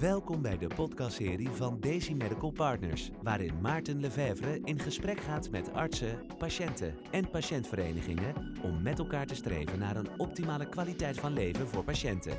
Welkom bij de podcastserie van Daisy Medical Partners, waarin Maarten Lefevre in gesprek gaat met artsen, patiënten en patiëntverenigingen om met elkaar te streven naar een optimale kwaliteit van leven voor patiënten.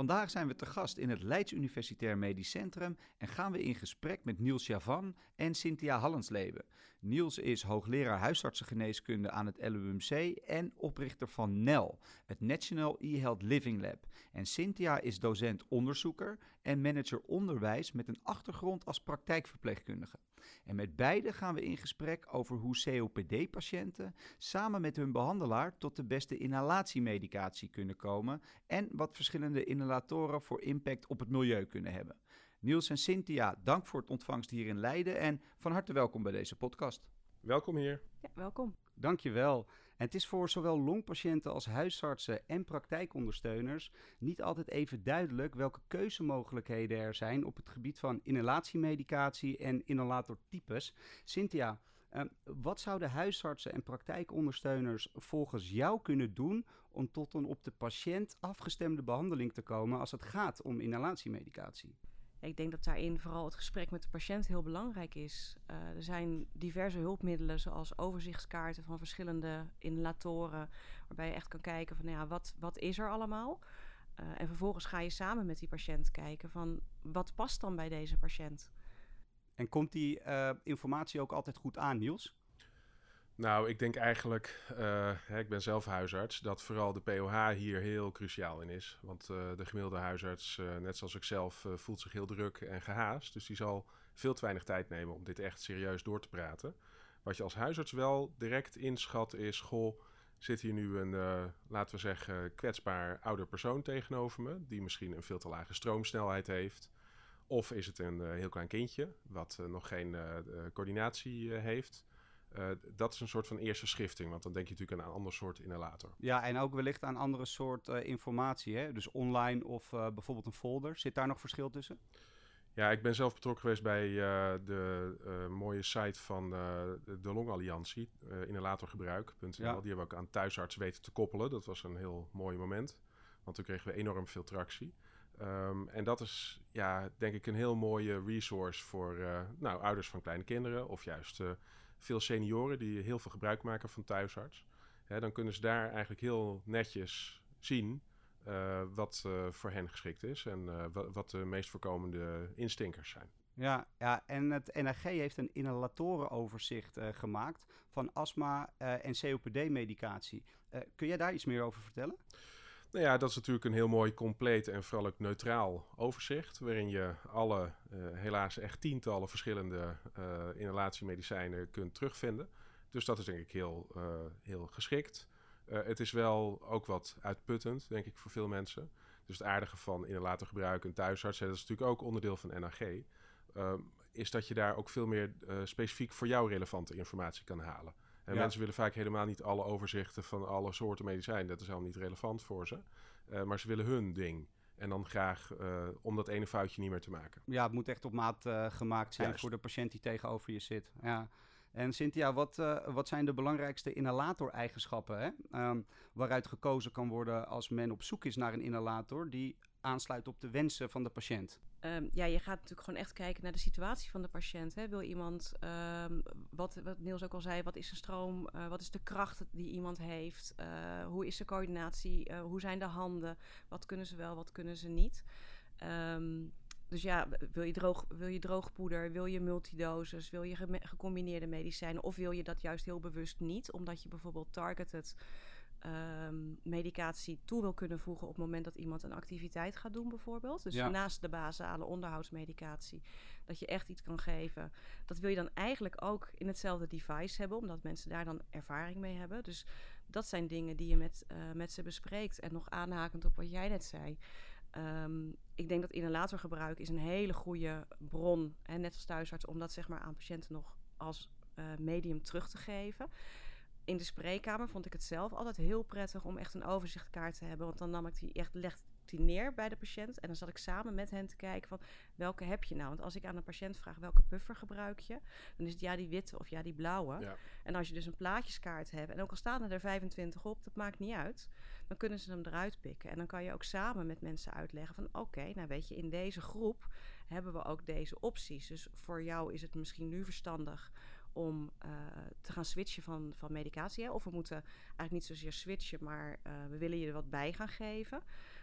Vandaag zijn we te gast in het Leids Universitair Medisch Centrum en gaan we in gesprek met Niels Javan en Cynthia Hallensleben. Niels is hoogleraar huisartsengeneeskunde aan het LUMC en oprichter van NEL, het National E-Health Living Lab. En Cynthia is docent onderzoeker en manager onderwijs met een achtergrond als praktijkverpleegkundige. En met beide gaan we in gesprek over hoe COPD-patiënten samen met hun behandelaar tot de beste inhalatiemedicatie kunnen komen en wat verschillende inhalatoren voor impact op het milieu kunnen hebben. Niels en Cynthia, dank voor het ontvangst hier in Leiden en van harte welkom bij deze podcast. Welkom hier. Ja, welkom. Dankjewel. Het is voor zowel longpatiënten als huisartsen en praktijkondersteuners niet altijd even duidelijk welke keuzemogelijkheden er zijn op het gebied van inhalatiemedicatie en inhalatortypes. Cynthia, uh, wat zouden huisartsen en praktijkondersteuners volgens jou kunnen doen om tot een op de patiënt afgestemde behandeling te komen als het gaat om inhalatiemedicatie? Ik denk dat daarin vooral het gesprek met de patiënt heel belangrijk is. Uh, er zijn diverse hulpmiddelen, zoals overzichtskaarten van verschillende inhalatoren, waarbij je echt kan kijken van, nou ja, wat, wat is er allemaal? Uh, en vervolgens ga je samen met die patiënt kijken van, wat past dan bij deze patiënt? En komt die uh, informatie ook altijd goed aan, Niels? Nou, ik denk eigenlijk, hè, ik ben zelf huisarts, dat vooral de POH hier heel cruciaal in is. Want uh, de gemiddelde huisarts, uh, net zoals ik zelf, voelt zich heel druk en gehaast. Dus die zal veel te weinig tijd nemen om dit echt serieus door te praten. Wat je als huisarts wel direct inschat is, goh, zit hier nu een, laten we zeggen, kwetsbaar ouder persoon tegenover me, die misschien een veel te lage stroomsnelheid heeft. Of is het een heel klein kindje, wat nog geen coördinatie heeft. Uh, dat is een soort van eerste schifting, want dan denk je natuurlijk aan een ander soort inhalator. Ja, en ook wellicht aan andere soort uh, informatie, hè? dus online of uh, bijvoorbeeld een folder. Zit daar nog verschil tussen? Ja, ik ben zelf betrokken geweest bij de mooie site van de Longalliantie, inhalatorgebruik.nl. Ja. Die hebben we ook aan thuisarts weten te koppelen. Dat was een heel mooi moment, want toen kregen we enorm veel tractie. Um, en dat is, ja, denk ik, een heel mooie resource voor nou, ouders van kleine kinderen of juist veel senioren die heel veel gebruik maken van thuisarts. Hè, dan kunnen ze daar eigenlijk heel netjes zien uh, wat uh, voor hen geschikt is en uh, wat de meest voorkomende instinkers zijn. Ja, ja, en het NRG heeft een inhalatorenoverzicht gemaakt van astma en COPD-medicatie. kun jij daar iets meer over vertellen? Nou ja, dat is natuurlijk een heel mooi compleet en vooral ook neutraal overzicht. Waarin je alle, uh, helaas echt tientallen verschillende uh, inhalatiemedicijnen kunt terugvinden. Dus dat is denk ik heel, uh, heel geschikt. het is wel ook wat uitputtend, denk ik, voor veel mensen. Dus het aardige van inhalatorgebruik en thuisarts, dat is natuurlijk ook onderdeel van NAG. Is dat je daar ook veel meer specifiek voor jou relevante informatie kan halen. En ja. mensen willen vaak helemaal niet alle overzichten van alle soorten medicijnen. Dat is helemaal niet relevant voor ze. Uh, maar ze willen hun ding. En dan graag uh, om dat ene foutje niet meer te maken. Ja, het moet echt op maat uh, gemaakt zijn Juist. voor de patiënt die tegenover je zit. Ja. En Cynthia, wat, uh, wat zijn de belangrijkste inhalator-eigenschappen? Um, waaruit gekozen kan worden als men op zoek is naar een inhalator die aansluit op de wensen van de patiënt? Um, ja, je gaat natuurlijk gewoon echt kijken naar de situatie van de patiënt. Hè. Wil iemand, um, wat, wat Niels ook al zei, wat is de stroom, uh, wat is de kracht die iemand heeft, uh, hoe is de coördinatie, uh, hoe zijn de handen, wat kunnen ze wel, wat kunnen ze niet. Um, dus ja, wil je, droog, wil je droogpoeder, wil je multidoses, wil je ge gecombineerde medicijnen of wil je dat juist heel bewust niet, omdat je bijvoorbeeld targeted um, medicatie toe wil kunnen voegen op het moment dat iemand een activiteit gaat doen, bijvoorbeeld. Dus ja. naast de basale onderhoudsmedicatie, dat je echt iets kan geven. Dat wil je dan eigenlijk ook in hetzelfde device hebben, omdat mensen daar dan ervaring mee hebben. Dus dat zijn dingen die je met, uh, met ze bespreekt. En nog aanhakend op wat jij net zei. Um, ik denk dat inhalatorgebruik is een hele goede bron, hè, net als thuisarts, om dat zeg maar aan patiënten nog als uh, medium terug te geven in de spreekkamer vond ik het zelf altijd heel prettig om echt een overzichtkaart te hebben. Want dan nam ik die echt, leg, die neer bij de patiënt. En dan zat ik samen met hen te kijken van welke heb je nou? Want als ik aan een patiënt vraag welke puffer gebruik je, dan is het ja die witte of ja die blauwe. Ja. En als je dus een plaatjeskaart hebt, en ook al staan er 25 op, dat maakt niet uit, dan kunnen ze hem eruit pikken. En dan kan je ook samen met mensen uitleggen van oké, nou weet je, in deze groep hebben we ook deze opties. Dus voor jou is het misschien nu verstandig om uh, te gaan switchen van, van medicatie. Hè? Of we moeten eigenlijk niet zozeer switchen, maar uh, we willen je er wat bij gaan geven.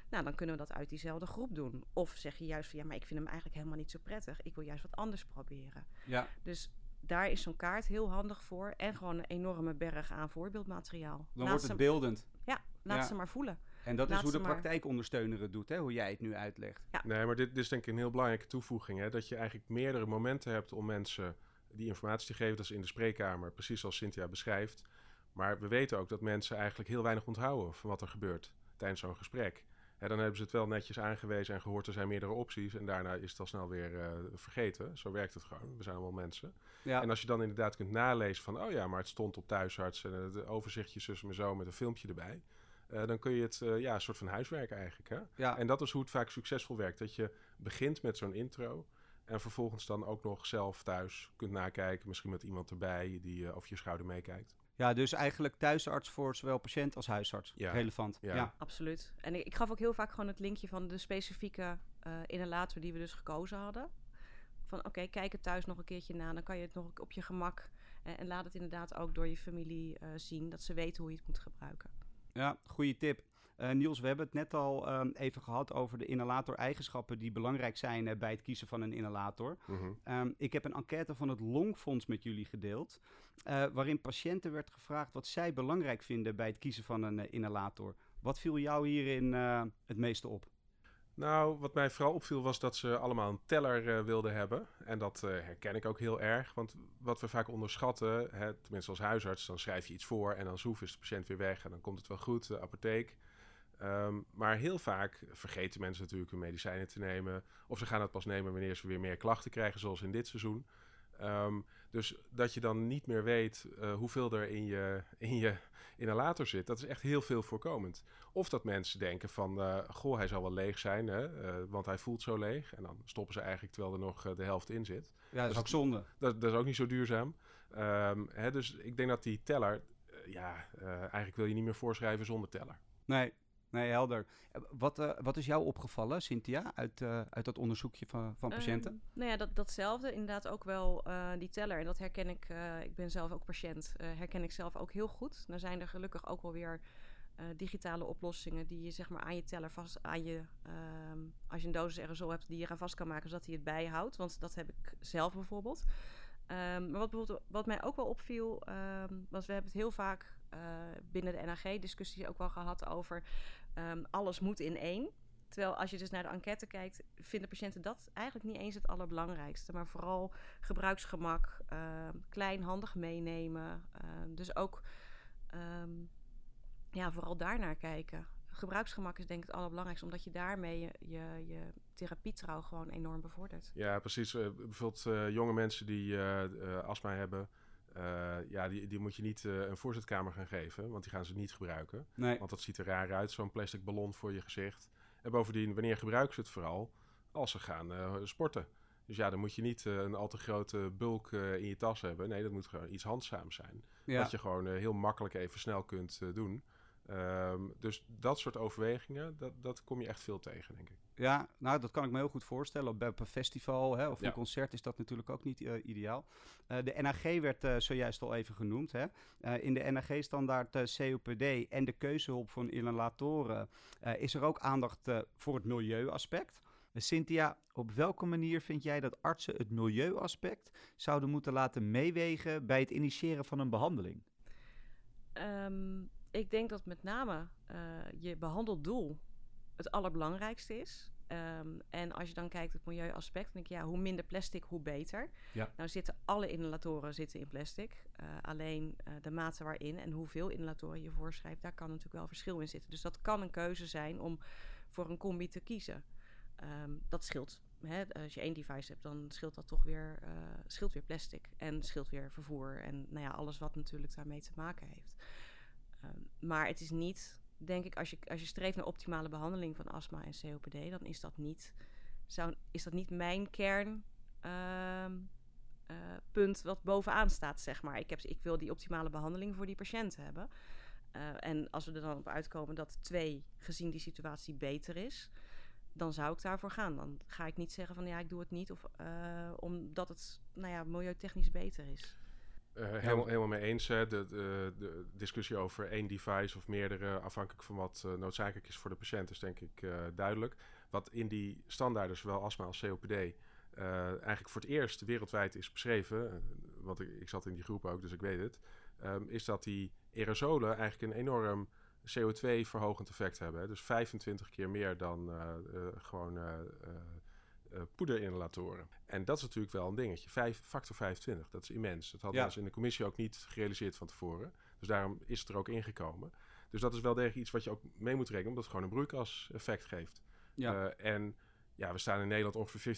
Nou, dan kunnen we dat uit diezelfde groep doen. Of zeg je juist van ja, maar ik vind hem eigenlijk helemaal niet zo prettig. Ik wil juist wat anders proberen. Ja. Dus daar is zo'n kaart heel handig voor. En gewoon een enorme berg aan voorbeeldmateriaal. Dan Laat wordt het beeldend. Ja, laat Ja. ze maar voelen. En dat Laat is hoe de praktijkondersteuner het doet, hè? hoe jij het nu uitlegt. Nee, maar dit, dit is denk ik een heel belangrijke toevoeging. Hè? Dat je eigenlijk meerdere momenten hebt om mensen die informatie te geven. Dat is in de spreekkamer, precies zoals Cynthia beschrijft. Maar we weten ook dat mensen eigenlijk heel weinig onthouden van wat er gebeurt tijdens zo'n gesprek. Hè, dan hebben ze het wel netjes aangewezen en gehoord, er zijn meerdere opties. En daarna is het al snel weer eh, vergeten. Zo werkt het gewoon. We zijn allemaal mensen. Ja, En als je dan inderdaad kunt nalezen van... oh ja, maar het stond op thuisarts en het overzichtje zus en zo met een filmpje erbij... eh, dan kun je het, eh, ja, een soort van huiswerk eigenlijk. Hè? ja. En dat is hoe het vaak succesvol werkt. Dat je begint met zo'n intro. En vervolgens dan ook nog zelf thuis kunt nakijken. Misschien met iemand erbij die eh, over je schouder meekijkt. ja, dus eigenlijk thuisarts voor zowel patiënt als huisarts. Ja. Relevant. Ja. Ja. Absoluut. En ik, ik gaf ook heel vaak gewoon het linkje van de specifieke eh inhalator die we dus gekozen hadden. Van oké, kijk het thuis nog een keertje na. Dan kan je het nog op je gemak. eh, en laat het inderdaad ook door je familie eh, zien. Dat ze weten hoe je het moet gebruiken. Ja, goede tip. Eh, Niels, we hebben het net al ehm, even gehad over de inhalator-eigenschappen die belangrijk zijn eh, bij het kiezen van een inhalator. Mhm. Ehm, ik heb een enquête van het Longfonds met jullie gedeeld, eh, waarin patiënten werd gevraagd wat zij belangrijk vinden bij het kiezen van een inhalator. Wat viel jou hierin het meeste op? Nou, wat mij vooral opviel was dat ze allemaal een teller wilden hebben. En dat herken ik ook heel erg. Want wat we vaak onderschatten, hè, tenminste als huisarts, dan schrijf je iets voor en dan zoef is de patiënt weer weg en dan komt het wel goed, de apotheek. Ehm, maar heel vaak vergeten mensen natuurlijk hun medicijnen te nemen. Of ze gaan het pas nemen wanneer ze weer meer klachten krijgen, zoals in dit seizoen. Ehm, dus dat je dan niet meer weet eh, hoeveel er in je, in je inhalator zit, dat is echt heel veel voorkomend. Of dat mensen denken van, eh, goh, hij zal wel leeg zijn, hè, eh, want hij voelt zo leeg. En dan stoppen ze eigenlijk terwijl er nog de helft in zit. Ja, dat is Dus ook zonde. Dat, dat is ook niet zo duurzaam. Ehm, hè, dus ik denk dat die teller, ja, eigenlijk wil je niet meer voorschrijven zonder teller. Nee, nee helder. Eh, Wat, eh, wat is jou opgevallen, Cynthia, uit, eh, uit dat onderzoekje van, van patiënten? Ehm, nou ja, dat, datzelfde. Inderdaad ook wel die teller. En dat herken ik. ik ben zelf ook patiënt. herken ik zelf ook heel goed. Dan zijn er gelukkig ook wel weer digitale oplossingen die je zeg maar aan je teller vast aan je ehm, als je een dosis aerosol hebt die je eraan vast kan maken zodat hij het bijhoudt. Want dat heb ik zelf bijvoorbeeld. Ehm, maar wat, bijvoorbeeld, wat mij ook wel opviel, ehm, was we hebben het heel vaak binnen de NAG-discussies ook wel gehad over ehm, alles moet in één. Terwijl als je dus naar de enquête kijkt, vinden patiënten dat eigenlijk niet eens het allerbelangrijkste. Maar vooral gebruiksgemak, ehm, klein, handig meenemen. ehm, dus ook ehm, ja, vooral daarnaar kijken. Gebruiksgemak is denk ik het allerbelangrijkste, omdat je daarmee je, je, therapietrouw gewoon enorm bevordert. Ja, precies. Eh, bijvoorbeeld eh, jonge mensen die eh, astma hebben, ja, die, die moet je niet eh, een voorzitkamer gaan geven, want die gaan ze niet gebruiken. Nee. Want dat ziet er raar uit, zo'n plastic ballon voor je gezicht. En bovendien, wanneer gebruiken ze het vooral? Als ze gaan eh, sporten. Dus ja, dan moet je niet eh, een al te grote bulk eh, in je tas hebben. Nee, dat moet gewoon iets handzaams zijn. Ja. Wat je gewoon eh, heel makkelijk even snel kunt eh, doen. Ehm, dus dat soort overwegingen, dat, dat kom je echt veel tegen, denk ik. Ja, nou, dat kan ik me heel goed voorstellen. Op, op een festival hè, of Ja. een concert is dat natuurlijk ook niet eh, ideaal. Eh, de NAG werd eh, zojuist al even genoemd. Hè. Eh, in de NAG-standaard eh, COPD en de keuzehulp van inhalatoren eh, is er ook aandacht eh, voor het milieuaspect. Cynthia, op welke manier vind jij dat artsen het milieuaspect zouden moeten laten meewegen bij het initiëren van een behandeling? Ehm, ik denk dat met name eh, je behandeldoel het allerbelangrijkste is. Ehm, en als je dan kijkt het milieuaspect, dan denk ik ja, hoe minder plastic, hoe beter. Ja. Nou zitten alle inhalatoren zitten in plastic. Eh, alleen eh, de mate waarin en hoeveel inhalatoren je voorschrijft, daar kan natuurlijk wel verschil in zitten. Dus dat kan een keuze zijn om voor een combi te kiezen. Ehm, dat scheelt. Hè, als je één device hebt, dan scheelt dat toch weer, eh, scheelt weer plastic. En scheelt weer vervoer. En nou ja, alles wat natuurlijk daarmee te maken heeft. Ehm, maar het is niet denk ik, als je, als je streeft naar optimale behandeling van astma en COPD, dan is dat niet, zou, is dat niet mijn kern. Ehm, eh, wat bovenaan staat, zeg maar. Ik, heb, ik wil die optimale behandeling voor die patiënt hebben. Uh, en als we er dan op uitkomen dat twee, gezien die situatie, beter is, dan zou ik daarvoor gaan. Dan ga ik niet zeggen van ja, ik doe het niet, of uh, omdat het nou ja, milieutechnisch beter is. Uh, helemaal, helemaal mee eens. Hè. De, de, de, discussie over één device of meerdere, afhankelijk van wat uh, noodzakelijk is voor de patiënt, is denk ik uh, duidelijk. Wat in die standaarden, zowel astma als COPD, eigenlijk voor het eerst wereldwijd is beschreven, want ik, ik, zat in die groep ook, dus ik weet het, um, is dat die aerosolen eigenlijk een enorm CO2-verhogend effect hebben. Hè. Dus 25 keer meer dan gewoon uh, poederinhalatoren. En dat is natuurlijk wel een dingetje. Vijf, factor 25, dat is immens. Dat hadden ja. we in de commissie ook niet gerealiseerd van tevoren. Dus daarom is het er ook ingekomen. Dus dat is wel degelijk iets wat je ook mee moet rekenen, omdat het gewoon een broeikaseffect geeft. Ja. Uh, en ja, we staan in Nederland ongeveer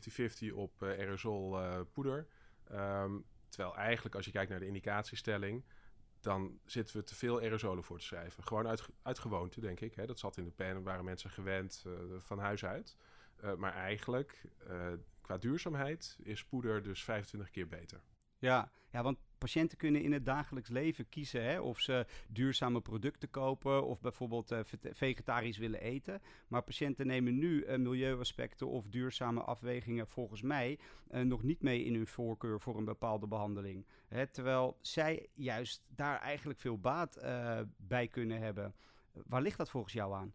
50-50 op uh, aerosol poeder. Um, terwijl eigenlijk als je kijkt naar de indicatiestelling, dan zitten we te veel aerosolen voor te schrijven. Gewoon uit, uit gewoonte, denk ik. Hè. Dat zat in de pen, waren mensen gewend van huis uit. Uh, maar eigenlijk, uh, qua duurzaamheid, is poeder dus 25 keer beter. Ja, ja, want patiënten kunnen in het dagelijks leven kiezen hè, of ze duurzame producten kopen of bijvoorbeeld uh, vegetarisch willen eten. Maar patiënten nemen nu milieuaspecten of duurzame afwegingen volgens mij nog niet mee in hun voorkeur voor een bepaalde behandeling. Hè, terwijl zij juist daar eigenlijk veel baat bij kunnen hebben. Waar ligt dat volgens jou aan?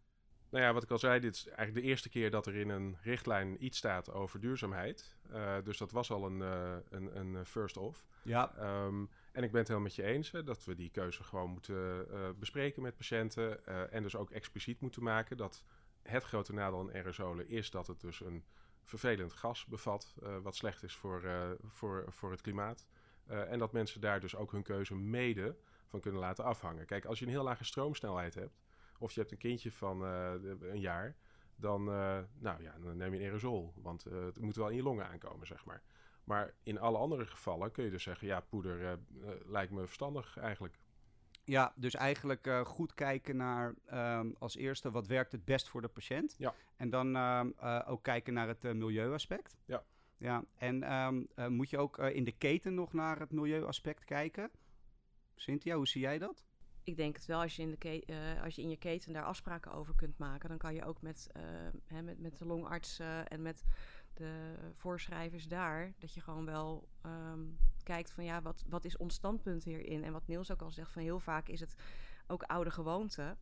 Nou ja, wat ik al zei, dit is eigenlijk de eerste keer dat er in een richtlijn iets staat over duurzaamheid. Uh, dus dat was al een, uh, een, een first off. Ja. Um, en ik ben het helemaal met je eens hè, dat we die keuze gewoon moeten uh, bespreken met patiënten. en dus ook expliciet moeten maken dat het grote nadeel aan aerosolen is dat het dus een vervelend gas bevat, wat slecht is voor, voor, voor het klimaat. en dat mensen daar dus ook hun keuze mede van kunnen laten afhangen. Kijk, als je een heel lage stroomsnelheid hebt, of je hebt een kindje van uh, een jaar, dan, uh, nou ja, dan neem je een aerosol. Want uh, het moet wel in je longen aankomen, zeg maar. Maar in alle andere gevallen kun je dus zeggen, ja, poeder lijkt me verstandig eigenlijk. Ja, dus eigenlijk uh, goed kijken naar um, als eerste wat werkt het best voor de patiënt. Ja. En dan uh, ook kijken naar het uh, milieuaspect. Ja. Ja, en um, moet je ook in de keten nog naar het milieuaspect kijken? Cynthia, hoe zie jij dat? Ik denk het wel, als je, in de uh, als je in je keten daar afspraken over kunt maken, dan kan je ook met, uh, hè, met, met de longarts uh, en met de voorschrijvers daar, dat je gewoon wel um, kijkt van ja, wat, wat is ons standpunt hierin? En wat Niels ook al zegt, van heel vaak is het ook oude gewoonte.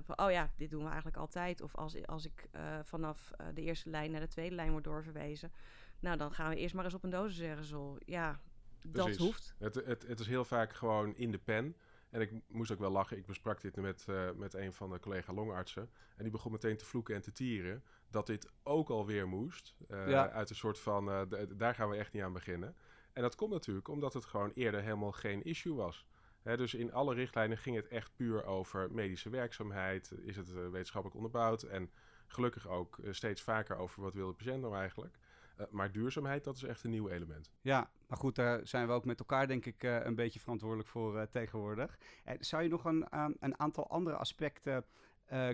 van oh ja, dit doen we eigenlijk altijd. Of als, als ik vanaf de eerste lijn naar de tweede lijn word doorverwezen, nou dan gaan we eerst maar eens op een dosis Ja, dat hoeft. Het, het, het is heel vaak gewoon in de pen. En ik moest ook wel lachen. Ik besprak dit met, uh, met een van de collega longartsen. En die begon meteen te vloeken en te tieren. Dat dit ook alweer moest. Uh, ja. Uit een soort van, uh, daar gaan we echt niet aan beginnen. En dat komt natuurlijk omdat het gewoon eerder helemaal geen issue was. Hè, dus in alle richtlijnen ging het echt puur over medische werkzaamheid. Is het wetenschappelijk onderbouwd? En gelukkig ook steeds vaker over wat wil de patiënt nou eigenlijk. Uh, maar duurzaamheid, dat is echt een nieuw element. Ja, maar goed, daar zijn we ook met elkaar denk ik uh, een beetje verantwoordelijk voor uh, tegenwoordig. zou je nog een, een aantal andere aspecten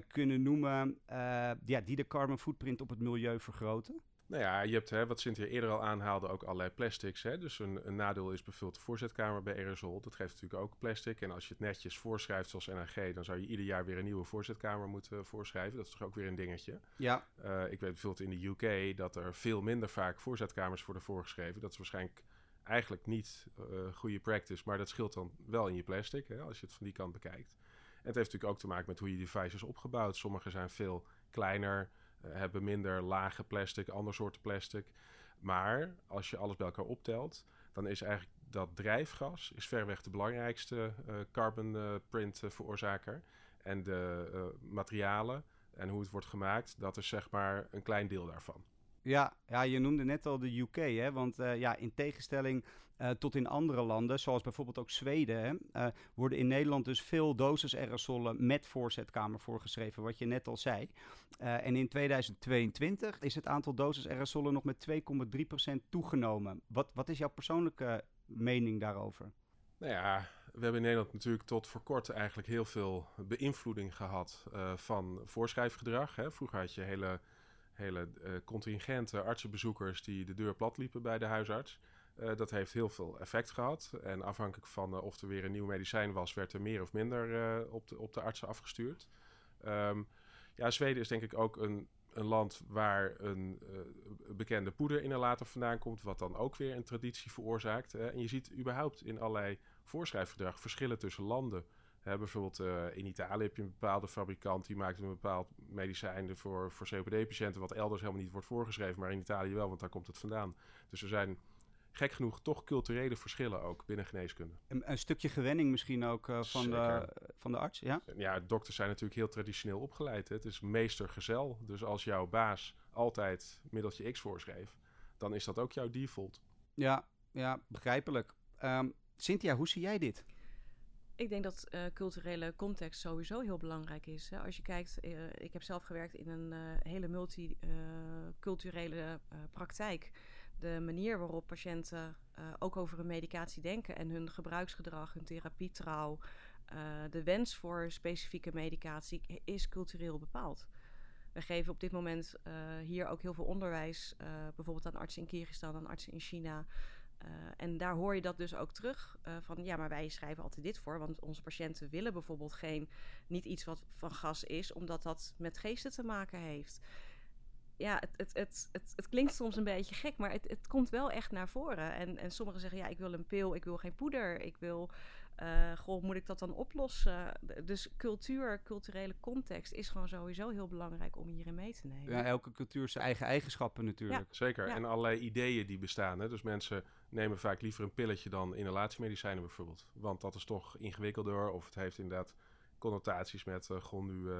kunnen noemen ja, die de carbon footprint op het milieu vergroten? Nou ja, je hebt, hè, wat Cynthia eerder al aanhaalde, ook allerlei plastics. Hè? Dus een, een nadeel is bijvoorbeeld de voorzetkamer bij aerosol. Dat geeft natuurlijk ook plastic. En als je het netjes voorschrijft zoals NAG, dan zou je ieder jaar weer een nieuwe voorzetkamer moeten voorschrijven. Dat is toch ook weer een dingetje. Ja. Uh, ik weet bijvoorbeeld in de UK dat er veel minder vaak voorzetkamers worden voorgeschreven. Dat is waarschijnlijk eigenlijk niet uh, goede practice, maar dat scheelt dan wel in je plastic, hè, als je het van die kant bekijkt. En het heeft natuurlijk ook te maken met hoe je device is opgebouwd. Sommige zijn veel kleiner, hebben minder lage plastic, ander soorten plastic. Maar als je alles bij elkaar optelt, dan is eigenlijk dat drijfgas is verreweg de belangrijkste uh, carbon print veroorzaker. En de materialen en hoe het wordt gemaakt, dat is zeg maar een klein deel daarvan. Ja, ja, je noemde net al de UK, hè? want uh, ja, in tegenstelling uh, tot in andere landen, zoals bijvoorbeeld ook Zweden, hè, uh, worden in Nederland dus veel dosis aerosolen met voorzetkamer voorgeschreven, wat je net al zei. en in 2022 is het aantal dosis aerosolen nog met 2,3% toegenomen. Wat, wat is jouw persoonlijke mening daarover? Nou ja, We hebben in Nederland natuurlijk tot voor kort eigenlijk heel veel beïnvloeding gehad van voorschrijfgedrag. Hè. Vroeger had je hele, hele uh, contingente artsenbezoekers die de deur plat liepen bij de huisarts. Uh, dat heeft heel veel effect gehad. En afhankelijk van of er weer een nieuw medicijn was, werd er meer of minder op, de, op de artsen afgestuurd. Um, ja, Zweden is denk ik ook een, een land waar een bekende poederinhalator vandaan komt, wat dan ook weer een traditie veroorzaakt. en je ziet überhaupt in allerlei voorschrijfgedrag verschillen tussen landen. Bijvoorbeeld uh, in Italië heb je een bepaalde fabrikant die maakt een bepaald medicijn voor, voor COPD-patiënten, wat elders helemaal niet wordt voorgeschreven, maar in Italië wel, want daar komt het vandaan. Dus er zijn gek genoeg toch culturele verschillen ook binnen geneeskunde. Een, een stukje gewenning misschien ook uh, van, de, van de arts, ja? Ja, dokters zijn natuurlijk heel traditioneel opgeleid. Hè. Het is meestergezel. Dus als jouw baas altijd middeltje X voorschreef, dan is dat ook jouw default. Ja, ja begrijpelijk. Um, Cynthia, hoe zie jij dit? Ik denk dat uh, culturele context sowieso heel belangrijk is. Hè. Als je kijkt, uh, ik heb zelf gewerkt in een uh, hele multiculturele praktijk. De manier waarop patiënten ook over hun medicatie denken en hun gebruiksgedrag, hun therapietrouw, de wens voor specifieke medicatie is cultureel bepaald. We geven op dit moment hier ook heel veel onderwijs, bijvoorbeeld aan artsen in Kyrgyzstan, aan artsen in China. Uh, en daar hoor je dat dus ook terug. Uh, van ja, maar wij schrijven altijd dit voor. Want onze patiënten willen bijvoorbeeld geen, niet iets wat van gas is, omdat dat met geesten te maken heeft. Ja, het, het, het, het, het klinkt soms een beetje gek, maar het, het komt wel echt naar voren. En, en sommigen zeggen, ja, ik wil een pil, ik wil geen poeder, ik wil uh, goh, moet ik dat dan oplossen? Dus cultuur, culturele context is gewoon sowieso heel belangrijk om hierin mee te nemen. Ja, elke cultuur zijn eigen eigenschappen natuurlijk. Ja. Zeker, en allerlei ideeën die bestaan. Hè? Dus mensen nemen vaak liever een pilletje dan inhalatiemedicijnen bijvoorbeeld. Want dat is toch ingewikkelder of het heeft inderdaad connotaties met... Uh, goh, nu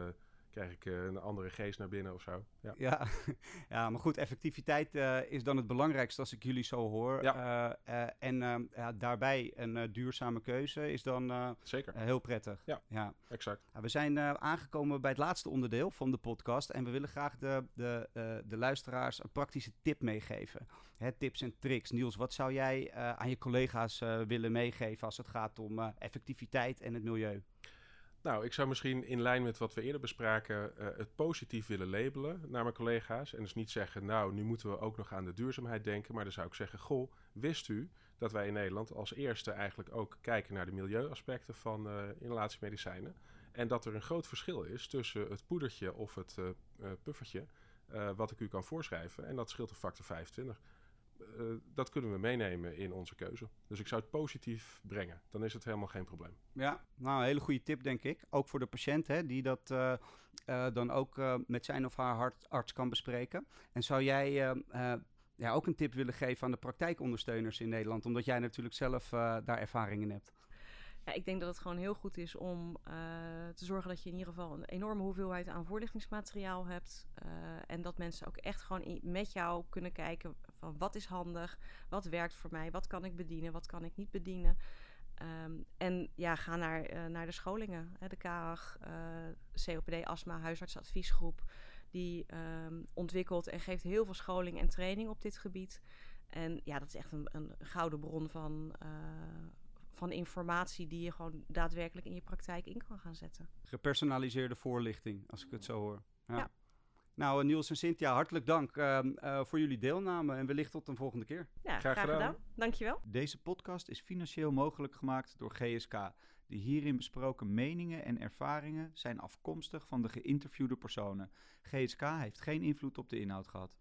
krijg ik uh, een andere geest naar binnen of zo. Ja, ja, ja maar goed, effectiviteit uh, is dan het belangrijkste als ik jullie zo hoor. Ja. Uh, en ehm, ja, daarbij een duurzame keuze is dan Zeker. heel prettig. Ja, ja. exact. we zijn aangekomen bij het laatste onderdeel van de podcast en we willen graag de, de, de luisteraars een praktische tip meegeven. Hè, tips en tricks. Niels, wat zou jij aan je collega's willen meegeven als het gaat om effectiviteit en het milieu? Nou, ik zou misschien in lijn met wat we eerder bespraken uh, het positief willen labelen naar mijn collega's. En dus niet zeggen, nou, nu moeten we ook nog aan de duurzaamheid denken. Maar dan zou ik zeggen, goh, wist u dat wij in Nederland als eerste eigenlijk ook kijken naar de milieuaspecten van uh, inhalatiemedicijnen. En dat er een groot verschil is tussen het poedertje of het uh, puffertje wat ik u kan voorschrijven. En dat scheelt een factor 25. Uh, dat kunnen we meenemen in onze keuze. Dus ik zou het positief brengen. Dan is het helemaal geen probleem. Ja, nou, een hele goede tip, denk ik. Ook voor de patiënt, hè, die dat uh, uh, dan ook met zijn of haar arts kan bespreken. En zou jij ja, ook een tip willen geven aan de praktijkondersteuners in Nederland? Omdat jij natuurlijk zelf daar ervaring in hebt. Ja, ik denk dat het gewoon heel goed is om uh, te zorgen dat je in ieder geval een enorme hoeveelheid aan voorlichtingsmateriaal hebt. Uh, en dat mensen ook echt gewoon met jou kunnen kijken van wat is handig, wat werkt voor mij, wat kan ik bedienen, wat kan ik niet bedienen. Um, en ja, ga naar, uh, naar de scholingen. Hè, de KAG, COPD, astma, huisartsadviesgroep. Die um, ontwikkelt en geeft heel veel scholing en training op dit gebied. En ja, dat is echt een, een gouden bron van, van informatie die je gewoon daadwerkelijk in je praktijk in kan gaan zetten. Gepersonaliseerde voorlichting, als ik het zo hoor. Ja. ja. Nou, Niels en Cynthia, hartelijk dank uh, uh, voor jullie deelname en wellicht tot een volgende keer. Ja, graag, graag gedaan. Dankjewel. Deze podcast is financieel mogelijk gemaakt door GSK. De hierin besproken meningen en ervaringen zijn afkomstig van de geïnterviewde personen. GSK heeft geen invloed op de inhoud gehad.